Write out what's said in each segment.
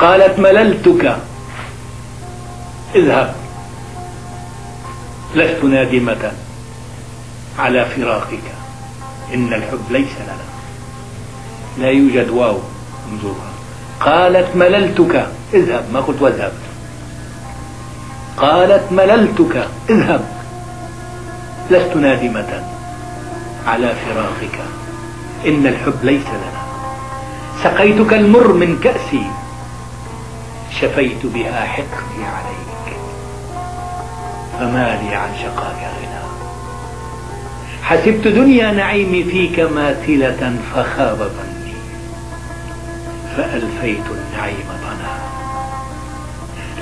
قالت مللتك. اذهب. لست نادمة على فراقك. إن الحب ليس لنا. لا يوجد واو. انظرها. قالت مللتك. اذهب. ما قلت واذهب. قالت مللتك. اذهب. لست نادمة على فراقك. إن الحب ليس لنا. سقيتك المر من كأسي. شفيت بها حقدي عليك فما لي عن شقاك غنى. حسبت دنيا نعيمي فيك ماثلة فخاب ظني فألفيت النعيم ضنا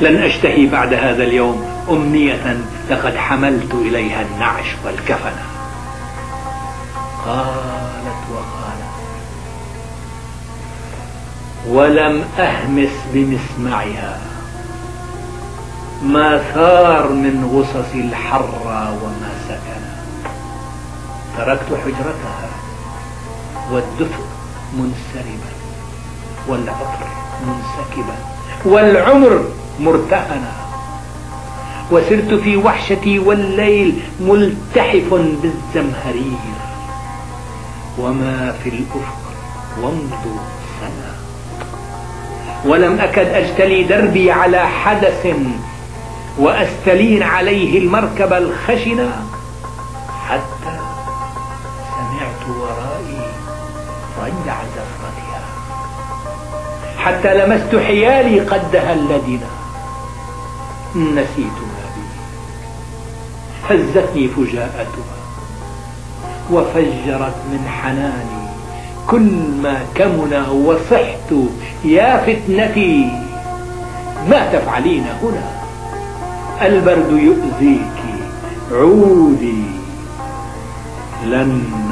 لن أشتهي بعد هذا اليوم أمنية لقد حملت إليها النعش والكفن. قالت ولم أهمس بمسمعها. ما ثار من غصص الحرى وما سكن. تركت حجرتها والدفء منسربا والعطر منسكبا والعمر مرتهنا وسرت في وحشتي والليل ملتحف بالزمهرير. وما في الأفق وامضوا سنة ولم أكد أجتلي دربي على حدث وأستلين عليه المركب الخشنة حتى سمعت ورائي رجع زفرتها. حتى لمست حيالي قد دهلدنا نسيتها بي. هزتني فجاءتها وفجرت من حناني. كل ما كمن وصحت يا فتنتي. ما تفعلين هنا؟ البرد يؤذيك عودي. لن